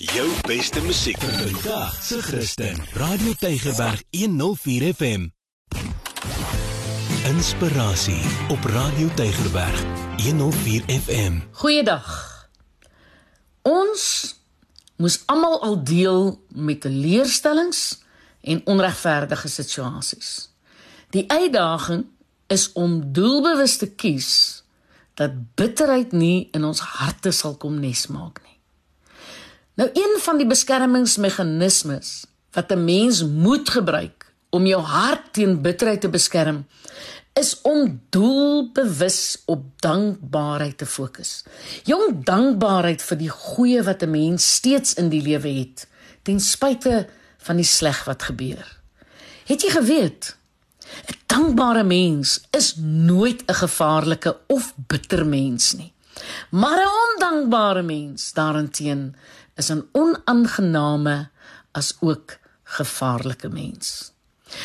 Jou beste musiek Vandag se Christen. Radio Tygerberg 104 FM. Inspirasie op Radio Tygerberg 104 FM. Goeiedag. Ons moes almal al deel met teleurstellings en onregverdige situasies. Die uitdaging is om doelbewus te kies dat bitterheid nie in ons harte sal kom nes maak nie. Nou een van die beskermingsmeganismes wat 'n mens moet gebruik om jou hart teen bitterheid te beskerm, is om doelbewus op dankbaarheid te fokus. Jou dankbaarheid vir die goeie wat 'n mens steeds in die lewe het, ten spyte van die sleg wat gebeur. Het jy geweet 'n dankbare mens is nooit 'n gevaarlike of bitter mens nie. Maar 'n ondankbare mens daarenteen is 'n onaangename as ook gevaarlike mens.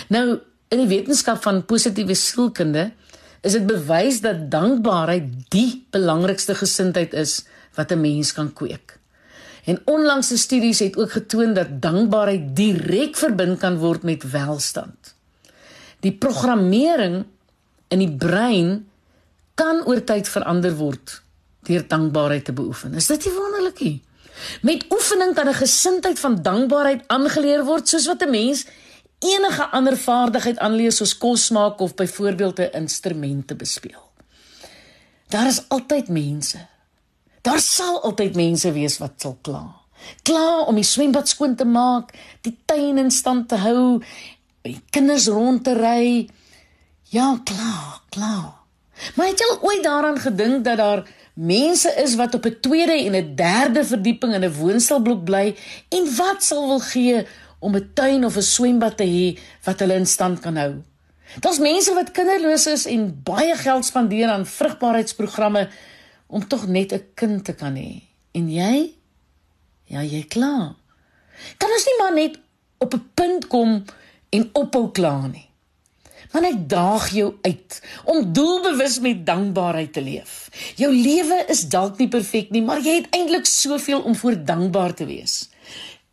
Nou, in die wetenskap van positiewe sielkunde is dit bewys dat dankbaarheid die belangrikste gesindheid is wat 'n mens kan kweek. En onlangse studies het ook getoon dat dankbaarheid direk verbind kan word met welstand. Die programmering in die brein kan oor tyd verander word deur dankbaarheid te beoefen. Is dit nie wonderlik nie? Met oefening kan 'n gesindheid van dankbaarheid aangeleer word soos wat 'n mens enige ander vaardigheid aanleer soos kos maak of byvoorbeeld 'n instrument te bespeel. Daar is altyd mense. Daar sal altyd mense wees wat sal kla. Kla om die swembad skoon te maak, die tuin in stand te hou, die kinders rond te ry. Ja, kla, kla. Maar het jy al ooit daaraan gedink dat daar mense is wat op 'n tweede en 'n derde verdieping in 'n woonstelblok bly en wat sal wil gee om 'n tuin of 'n swembad te hê wat hulle in stand kan hou? Daar's mense wat kinderloos is en baie geld spandeer aan vrugbaarheidsprogramme om tog net 'n kind te kan hê. En jy? Ja, jy klaar. Kan ons nie maar net op 'n punt kom en ophou kla nie? Maar ek daag jou uit om doelbewus met dankbaarheid te leef. Jou lewe is dalk nie perfek nie, maar jy het eintlik soveel om voor dankbaar te wees.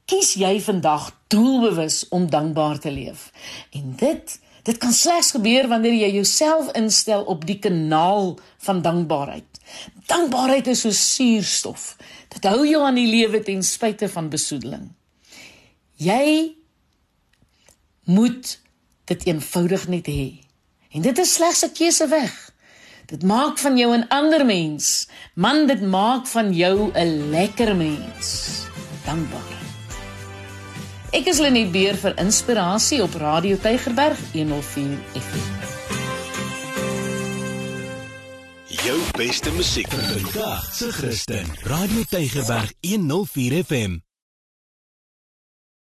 Kies jy vandag doelbewus om dankbaar te leef. En dit dit kan slegs gebeur wanneer jy jouself instel op die kanaal van dankbaarheid. Dankbaarheid is so suurstof. Dit hou jou aan die lewe ten spyte van besoedeling. Jy moet dit eenvoudig net hê. En dit is slegs 'n keuse weg. Dit maak van jou 'n ander mens. Man, dit maak van jou 'n lekker mens. Dankbaar. Ek is Lenet Beer vir inspirasie op Radio Tygerberg 104 FM. Jou beste musiek Vandag se Christen. Radio Tygerberg 104 FM.